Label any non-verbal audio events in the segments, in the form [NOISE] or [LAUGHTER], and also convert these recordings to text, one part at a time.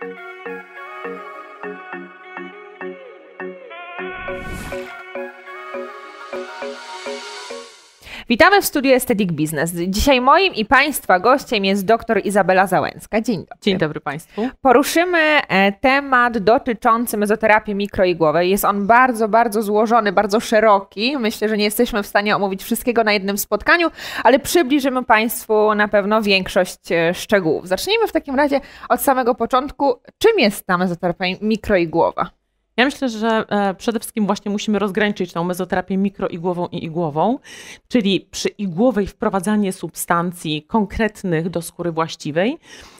Thank you. Witamy w studiu Aesthetic Business. Dzisiaj moim i Państwa gościem jest dr Izabela Załęcka. Dzień dobry. Dzień dobry Państwu. Poruszymy e, temat dotyczący mezoterapii mikroigłowej. Jest on bardzo, bardzo złożony, bardzo szeroki. Myślę, że nie jesteśmy w stanie omówić wszystkiego na jednym spotkaniu, ale przybliżymy Państwu na pewno większość e, szczegółów. Zacznijmy w takim razie od samego początku. Czym jest ta mezoterapia mikroigłowa? Ja myślę, że e, przede wszystkim właśnie musimy rozgraniczyć tą mezoterapię mikroigłową i igłową, czyli przy igłowej wprowadzanie substancji konkretnych do skóry właściwej,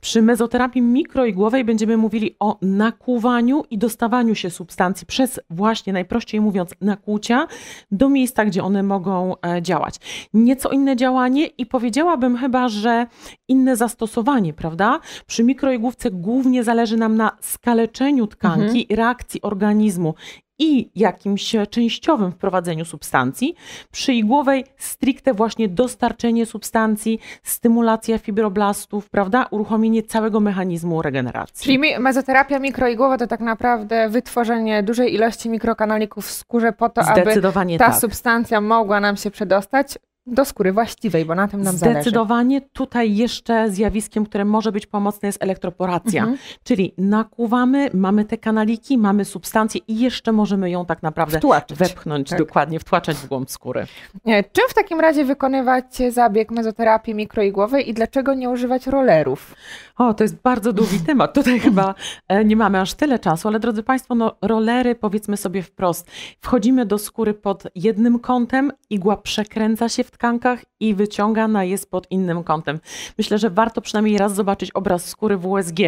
przy mezoterapii mikroigłowej będziemy mówili o nakłuwaniu i dostawaniu się substancji przez właśnie, najprościej mówiąc, nakłucia do miejsca, gdzie one mogą e, działać. Nieco inne działanie i powiedziałabym chyba, że inne zastosowanie, prawda? Przy mikroigłówce głównie zależy nam na skaleczeniu tkanki mhm. i reakcji organizmu i jakimś częściowym wprowadzeniu substancji. Przy igłowej stricte właśnie dostarczenie substancji, stymulacja fibroblastów, prawda? Uruchomienie całego mechanizmu regeneracji. Czyli mezoterapia mikroigłowa to tak naprawdę wytworzenie dużej ilości mikrokanalików w skórze po to, aby ta tak. substancja mogła nam się przedostać do skóry właściwej, bo na tym nam zależy. Zdecydowanie tutaj jeszcze zjawiskiem, które może być pomocne jest elektroporacja, mhm. czyli nakłuwamy, mamy te kanaliki, mamy substancję i jeszcze możemy ją tak naprawdę wtłaczać. wepchnąć, tak. dokładnie, wtłaczać w głąb skóry. Czym w takim razie wykonywać zabieg mezoterapii mikroigłowej i dlaczego nie używać rollerów? O, to jest bardzo długi [LAUGHS] temat. Tutaj chyba e, nie mamy aż tyle czasu, ale drodzy Państwo, no rollery powiedzmy sobie wprost. Wchodzimy do skóry pod jednym kątem, igła przekręca się w tkankach i wyciągana jest pod innym kątem. Myślę, że warto przynajmniej raz zobaczyć obraz skóry w USG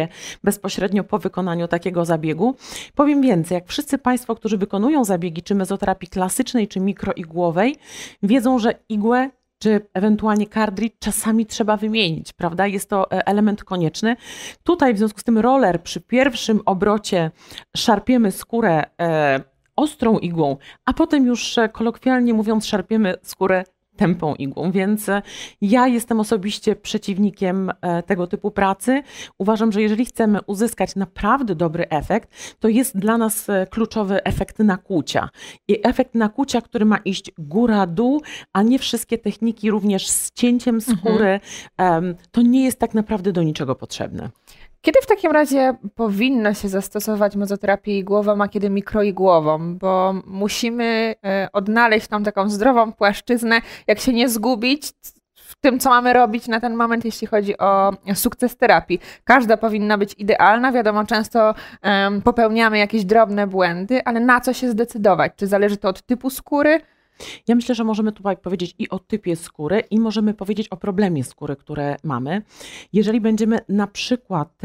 bezpośrednio po wykonaniu takiego zabiegu. Powiem więcej, jak wszyscy Państwo, którzy wykonują zabiegi czy mezoterapii klasycznej, czy mikroigłowej, wiedzą, że igłę czy ewentualnie cartridge czasami trzeba wymienić, prawda? Jest to e, element konieczny. Tutaj w związku z tym roller przy pierwszym obrocie szarpiemy skórę e, ostrą igłą, a potem już e, kolokwialnie mówiąc szarpiemy skórę tępą igłą, więc e, ja jestem osobiście przeciwnikiem e, tego typu pracy. Uważam, że jeżeli chcemy uzyskać naprawdę dobry efekt, to jest dla nas e, kluczowy efekt nakłucia. I efekt nakłucia, który ma iść góra-dół, a nie wszystkie techniki również z cięciem skóry, mhm. to nie jest tak naprawdę do niczego potrzebne. Kiedy w takim razie powinno się zastosować mezoterapię igłową, a kiedy mikroigłową? Bo musimy e, odnaleźć tą taką zdrową płaszczyznę, jak się nie zgubić w tym, co mamy robić na ten moment, jeśli chodzi o sukces terapii. Każda powinna być idealna. Wiadomo, często popełniamy jakieś drobne błędy, ale na co się zdecydować? Czy zależy to od typu skóry? Ja myślę, że możemy tutaj powiedzieć i o typie skóry, i możemy powiedzieć o problemie skóry, które mamy. Jeżeli będziemy na przykład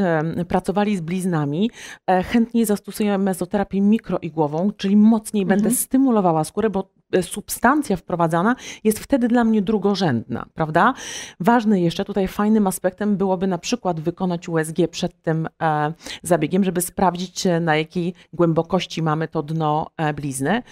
pracowali z bliznami, e, chętniej zastosujemy mezoterapię mikroigłową, czyli mocniej mhm. będę stymulowała skórę, bo substancja wprowadzana jest wtedy dla mnie drugorzędna, prawda? Ważny jeszcze tutaj fajnym aspektem byłoby na przykład wykonać USG przed tym e, zabiegiem, żeby sprawdzić na jakiej głębokości mamy to dno e, blizny.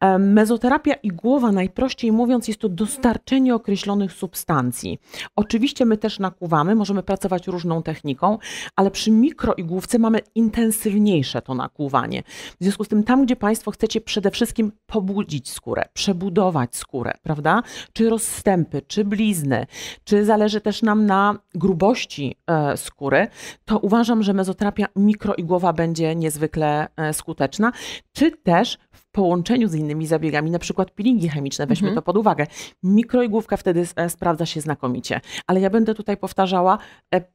E, mezoterapia i głowa, najprościej mówiąc, jest to dostarczenie określonych substancji. Oczywiście my też nakłuwamy, możemy pracować różną techniką, ale przy mikroigłówce mamy intensywniejsze to nakłuwanie. W związku z tym tam, gdzie Państwo chcecie przede wszystkim pobudzić skórę, skórę, przebudować skórę, prawda? Czy rozstępy, czy blizny, czy zależy też nam na grubości e, skóry, to uważam, że mezoterapia mikroigłowa będzie niezwykle e, skuteczna, czy też w połączeniu z innymi zabiegami, na przykład peelingi chemiczne, weźmy mhm. to pod uwagę. Mikroigłówka wtedy e, sprawdza się znakomicie. Ale ja będę tutaj powtarzała,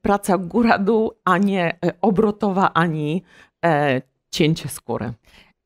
praca góra-dół, a nie obrotowa, ani cięcie skóry.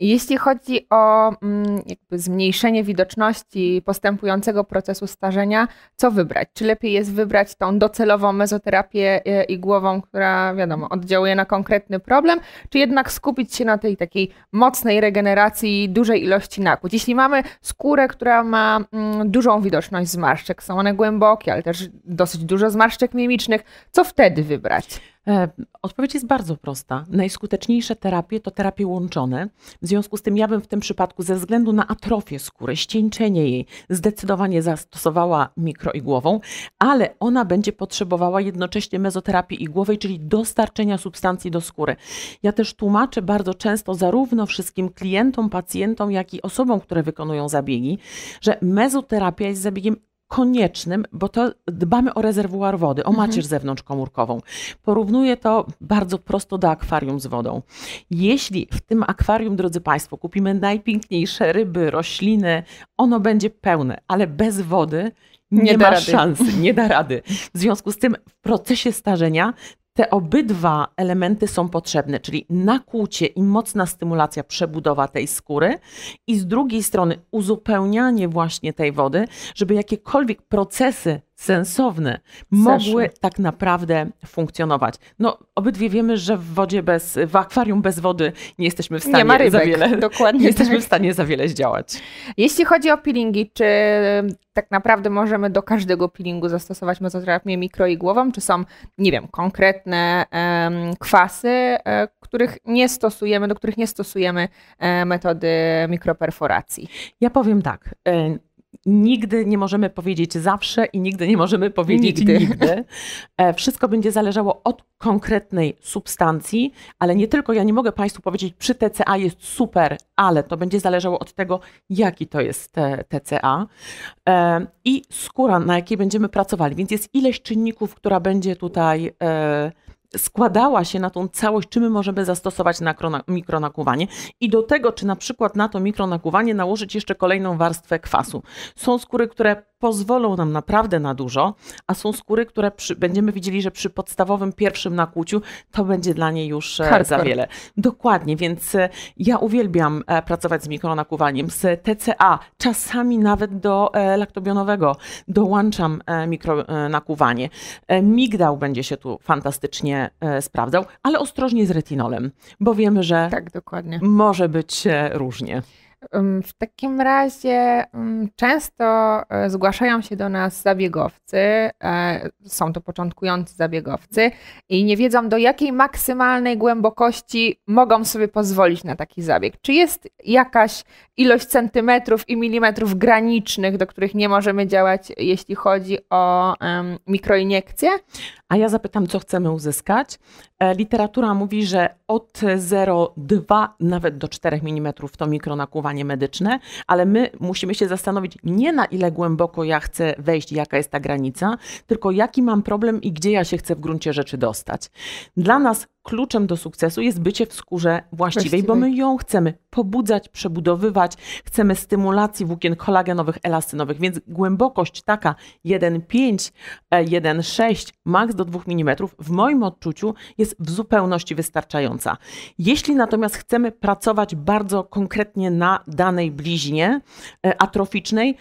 Jeśli chodzi o mm, zmniejszenie widoczności postępującego procesu starzenia, co wybrać? Czy lepiej jest wybrać tą docelową mezoterapię e, igłową, która wiadomo, oddziałuje na konkretny problem, czy jednak skupić się na tej takiej mocnej regeneracji dużej ilości nakłuć? Jeśli mamy skórę, która ma mm, dużą widoczność zmarszczek, są one głębokie, ale też dosyć dużo zmarszczek mimicznych, co wtedy wybrać? E, odpowiedź jest bardzo prosta. Najskuteczniejsze terapie to terapie łączone. W związku z tym ja bym w tym przypadku ze względu na atrofię skóry, ścieńczenie jej, zdecydowanie zastosowała mikroigłową, ale ona będzie potrzebowała jednocześnie mezoterapii igłowej, czyli dostarczenia substancji do skóry. Ja też tłumaczę bardzo często zarówno wszystkim klientom, pacjentom, jak i osobom, które wykonują zabiegi, że mezoterapia jest zabiegiem koniecznym, bo to dbamy o rezerwuar wody, o mhm. macierz zewnątrzkomórkową. Porównuję to bardzo prosto do akwarium z wodą. Jeśli w tym akwarium, drodzy Państwo, kupimy najpiękniejsze ryby, rośliny, ono będzie pełne, ale bez wody nie, nie ma rady. szansy, nie da rady. W związku z tym w procesie starzenia te obydwa elementy są potrzebne, czyli nakłucie i mocna stymulacja, przebudowa tej skóry i z drugiej strony uzupełnianie właśnie tej wody, żeby jakiekolwiek procesy sensowne mogły tak naprawdę funkcjonować. No, obydwie wiemy, że w wodzie bez, w akwarium bez wody nie jesteśmy w stanie nie ma rybek, za wiele. Dokładnie. Nie jesteśmy tak. w stanie za wiele zdziałać. Jeśli chodzi o peelingi, czy tak naprawdę możemy do każdego peelingu zastosować mezoterapię mikroigłową, czy są, nie wiem, konkretne um, kwasy, um, których nie stosujemy, do których nie stosujemy um, metody mikroperforacji? Ja powiem tak. Nigdy nie możemy powiedzieć zawsze i nigdy nie możemy powiedzieć nigdy. nigdy. E, wszystko będzie zależało od konkretnej substancji, ale nie tylko ja nie mogę Państwu powiedzieć, przy TCA jest super, ale to będzie zależało od tego, jaki to jest TCA e, i skóra, na jakiej będziemy pracowali. Więc jest ileś czynników, która będzie tutaj e, składała się na tą całość, czy my możemy zastosować na mikronakuwanie i do tego, czy na przykład na to mikronakuwanie nałożyć jeszcze kolejną warstwę kwasu. Są skóry, które pozwolą nam naprawdę na dużo, a są skóry, które przy, będziemy widzieli, że przy podstawowym pierwszym nakłuciu to będzie dla niej już e, Hardcore. za wiele. Dokładnie, więc e, ja uwielbiam e, pracować z mikronakuwaniem, z TCA, czasami nawet do laktobionowego dołączam mikronakuwanie. Migdał będzie się tu fantastycznie sprawdzał, ale ostrożnie z retinolem, bo wiemy, że tak, może być różnie. W takim razie często e, zgłaszają się do nas zabiegowcy, e, są to początkujący zabiegowcy i nie wiedzą do jakiej maksymalnej głębokości mogą sobie pozwolić na taki zabieg. Czy jest jakaś ilość centymetrów i milimetrów granicznych, do których nie możemy działać, jeśli chodzi o mikroiniekcje? A ja zapytam, co chcemy uzyskać. E, literatura mówi, że od 0,2 nawet do 4 mm to mikronakuwanie medyczne, ale my musimy się zastanowić nie na ile głęboko ja chcę wejść, jaka jest ta granica, tylko jaki mam problem i gdzie ja się chcę w gruncie rzeczy dostać. Dla nas kluczem do sukcesu jest bycie w skórze właściwej, właściwej, bo my ją chcemy pobudzać, przebudowywać, chcemy stymulacji włókien kolagenowych, elastynowych, więc głębokość taka 1,5, 1,6, e, maks do 2 mm w moim odczuciu jest w zupełności wystarczająca. Jeśli natomiast chcemy pracować bardzo konkretnie na danej bliźnie e, atroficznej,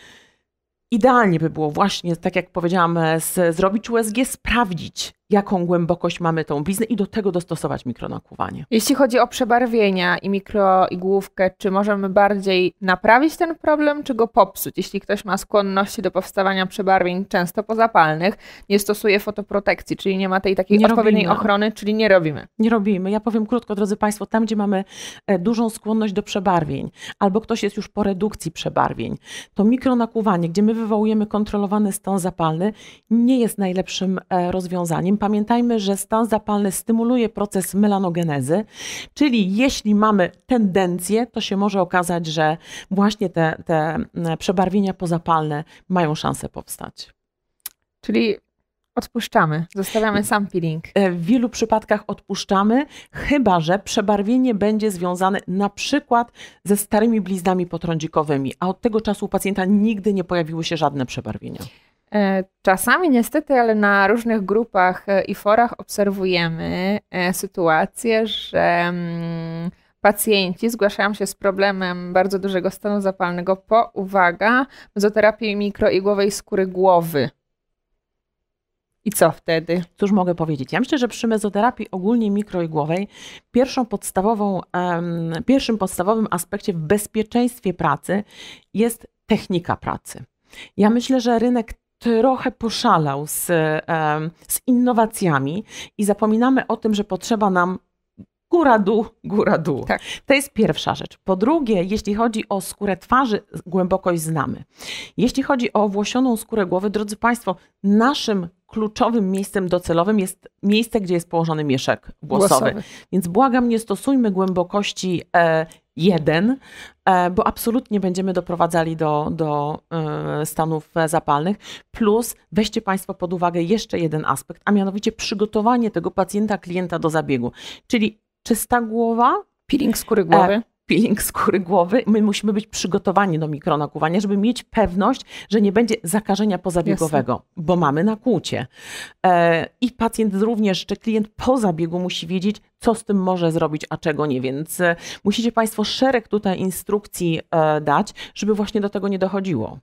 Idealnie by było właśnie, tak jak powiedziałam, e, z, zrobić USG, sprawdzić, jaką głębokość mamy tą bliznę i do tego dostosować mikronakuwanie. Jeśli chodzi o przebarwienia i mikroigłówkę, czy możemy bardziej naprawić ten problem, czy go popsuć? Jeśli ktoś ma skłonności do powstawania przebarwień często pozapalnych, nie stosuje fotoprotekcji, czyli nie ma tej takiej nie odpowiedniej robimy. ochrony, czyli nie robimy. Nie robimy. Ja powiem krótko, drodzy Państwo, tam gdzie mamy e, dużą skłonność do przebarwień, albo ktoś jest już po redukcji przebarwień, to mikronakuwanie, gdzie my wywołujemy kontrolowany stan zapalny, nie jest najlepszym e, rozwiązaniem pamiętajmy, że stan zapalny stymuluje proces melanogenezy, czyli jeśli mamy tendencję, to się może okazać, że właśnie te, te przebarwienia pozapalne mają szansę powstać. Czyli Odpuszczamy, zostawiamy sam peeling. E, w wielu przypadkach odpuszczamy, chyba że przebarwienie będzie związane na przykład ze starymi bliznami potrądzikowymi, a od tego czasu u pacjenta nigdy nie pojawiły się żadne przebarwienia. E, czasami niestety, ale na różnych grupach e, i forach obserwujemy e, sytuację, że mm, pacjenci zgłaszają się z problemem bardzo dużego stanu zapalnego po, uwaga, mezoterapii mikroigłowej skóry głowy. I co wtedy? Cóż mogę powiedzieć? Ja myślę, że przy mezoterapii ogólnie mikroigłowej pierwszą podstawową, pierwszym podstawowym aspekcie w bezpieczeństwie pracy jest technika pracy. Ja myślę, że rynek trochę poszalał z, z innowacjami i zapominamy o tym, że potrzeba nam góra dół, góra dół. Tak. To jest pierwsza rzecz. Po drugie, jeśli chodzi o skórę twarzy, głębokość znamy. Jeśli chodzi o włosioną skórę głowy, drodzy Państwo, naszym kluczowym miejscem docelowym jest miejsce, gdzie jest położony mieszek włosowy. włosowy. Więc błagam, nie stosujmy głębokości e, jeden, e, bo absolutnie będziemy doprowadzali do, do e, stanów zapalnych. Plus weźcie Państwo pod uwagę jeszcze jeden aspekt, a mianowicie przygotowanie tego pacjenta, klienta do zabiegu. Czyli czysta głowa. Peeling skóry głowy. Peeling skóry głowy. My musimy być przygotowani do mikronakuwania, żeby mieć pewność, że nie będzie zakażenia pozabiegowego, Jasne. bo mamy nakłucie. E, I pacjent również, czy klient po zabiegu musi wiedzieć, co z tym może zrobić, a czego nie. Więc e, musicie Państwo szereg tutaj instrukcji e, dać, żeby właśnie do tego nie dochodziło.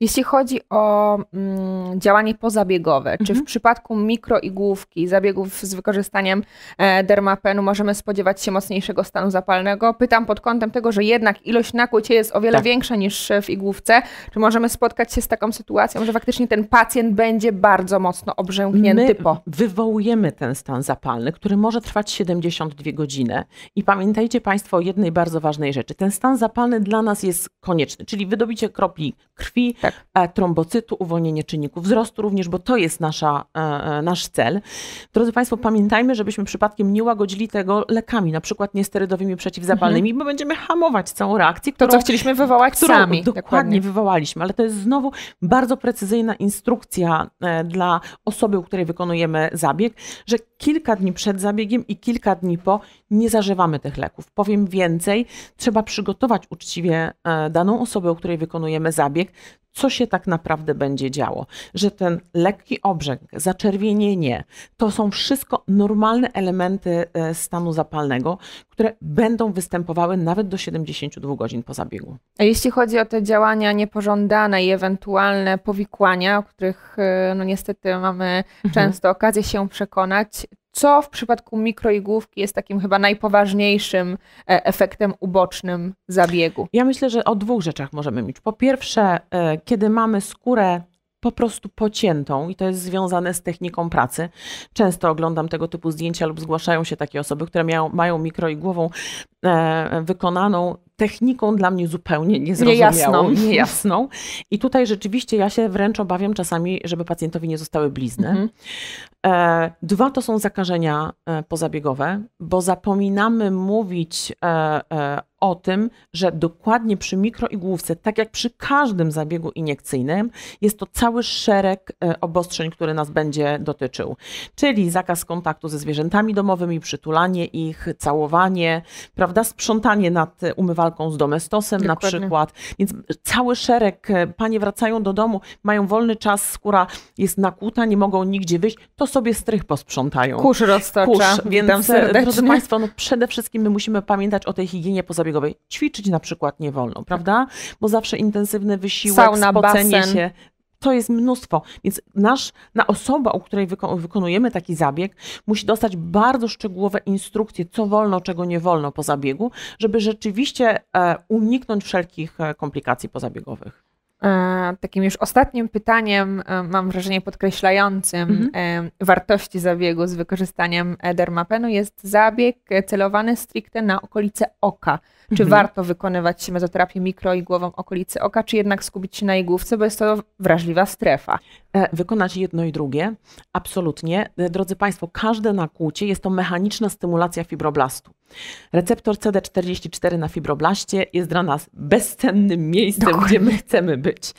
Jeśli chodzi o mm, działanie pozabiegowe, mhm. czy w mhm. przypadku mikroigłówki, zabiegów z wykorzystaniem e, dermapenu możemy spodziewać się mocniejszego stanu zapalnego? Pytam pod kątem tego, że jednak ilość nakłucia jest o wiele tak. większa niż w igłówce. Czy możemy spotkać się z taką sytuacją, że faktycznie ten pacjent będzie bardzo mocno obrzęknięty My po? wywołujemy ten stan zapalny, który może trwać 72 godziny. I pamiętajcie Państwo o jednej bardzo ważnej rzeczy. Ten stan zapalny dla nas jest konieczny, czyli wydobicie kropli krwi, tak tak. E, trombocytu, uwolnienie czynników wzrostu również, bo to jest nasza, e, e, nasz cel. Drodzy Państwo, pamiętajmy, żebyśmy przypadkiem nie łagodzili tego lekami, na przykład niesterydowymi przeciwzapalnymi, mhm. bo będziemy hamować całą reakcję, którą, to, co chcieliśmy wywołać którą sami. Dokładnie, dokładnie wywołaliśmy, ale to jest znowu bardzo precyzyjna instrukcja dla osoby, u której wykonujemy zabieg, że kilka dni przed zabiegiem i kilka dni po nie zażywamy tych leków. Powiem więcej, trzeba przygotować uczciwie daną osobę, u której wykonujemy zabieg, co się tak naprawdę będzie działo. Że ten lekki obrzęk, zaczerwienienie, to są wszystko normalne elementy e, stanu zapalnego, które będą występowały nawet do 72 godzin po zabiegu. A jeśli chodzi o te działania niepożądane i ewentualne powikłania, o których e, no niestety mamy mhm. często okazję się przekonać, co w przypadku mikroigłówki jest takim chyba najpoważniejszym e, efektem ubocznym zabiegu? Ja myślę, że o dwóch rzeczach możemy mieć. Po pierwsze, e, kiedy mamy skórę po prostu pociętą i to jest związane z techniką pracy. Często oglądam tego typu zdjęcia lub zgłaszają się takie osoby, które miają, mają mikroigłową e, wykonaną techniką dla mnie zupełnie niezrozumiałą, niejasną. niejasną. I tutaj rzeczywiście ja się wręcz obawiam czasami, żeby pacjentowi nie zostały blizny. Mhm. E, dwa to są zakażenia e, pozabiegowe, bo zapominamy mówić e, o tym, że dokładnie przy mikroigłówce, tak jak przy każdym zabiegu iniekcyjnym, jest to cały szereg obostrzeń, który nas będzie dotyczył. Czyli zakaz kontaktu ze zwierzętami domowymi, przytulanie ich, całowanie, prawda, sprzątanie nad umywalką z domestosem Dokładnie. na przykład. Więc cały szereg, panie wracają do domu, mają wolny czas, skóra jest nakłuta, nie mogą nigdzie wyjść, to sobie strych posprzątają. Kurz roztocza. Kurz, więc e, drodzy Państwo, no przede wszystkim my musimy pamiętać o tej higienie pozabiegowej. Ćwiczyć na przykład nie wolno, prawda? Bo zawsze intensywny wysiłek, Sauna, spocenie basen. się, to jest mnóstwo. Więc nasz, na osoba, u której wykonujemy taki zabieg, musi dostać bardzo szczegółowe instrukcje, co wolno, czego nie wolno po zabiegu, żeby rzeczywiście e, uniknąć wszelkich e, komplikacji pozabiegowych. E, takim już ostatnim pytaniem, e, mam wrażenie podkreślającym mhm. E, wartości zabiegu z wykorzystaniem dermapenu jest zabieg celowany stricte na okolice oka. Czy mhm. warto wykonywać mezoterapię mikroigłową okolicy oka, czy jednak skupić się na igłówce, bo jest to wrażliwa strefa? Wykonać jedno i drugie, absolutnie. Drodzy Państwo, każde nakłucie jest to mechaniczna stymulacja fibroblastu. Receptor CD44 na fibroblaście jest dla nas bezcennym miejscem, Dokładnie. gdzie my chcemy być.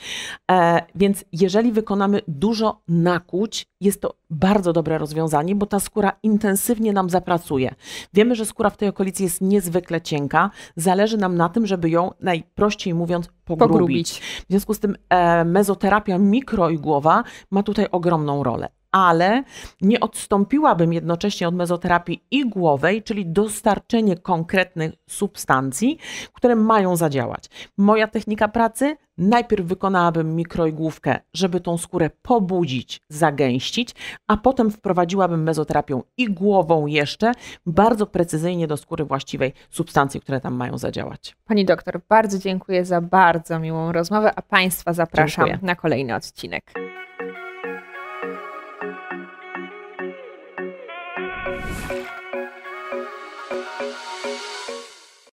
E, więc jeżeli wykonamy dużo nakłuć, jest to bardzo dobre rozwiązanie, bo ta skóra intensywnie nam zapracuje. Wiemy, że skóra w tej okolicy jest niezwykle cienka. Zależy nam na tym, żeby ją najprościej mówiąc pogrubić. pogrubić. W związku z tym e, mezoterapia mikroigłowa ma tutaj ogromną rolę ale nie odstąpiłabym jednocześnie od mezoterapii igłowej, czyli dostarczenie konkretnych substancji, które mają zadziałać. Moja technika pracy najpierw wykonałabym mikroigłówkę, żeby tą skórę pobudzić, zagęścić, a potem wprowadziłabym mezoterapią igłową jeszcze, bardzo precyzyjnie do skóry właściwej substancji, które tam mają zadziałać. Pani doktor, bardzo dziękuję za bardzo miłą rozmowę, a Państwa zapraszam dziękuję. na kolejny odcinek.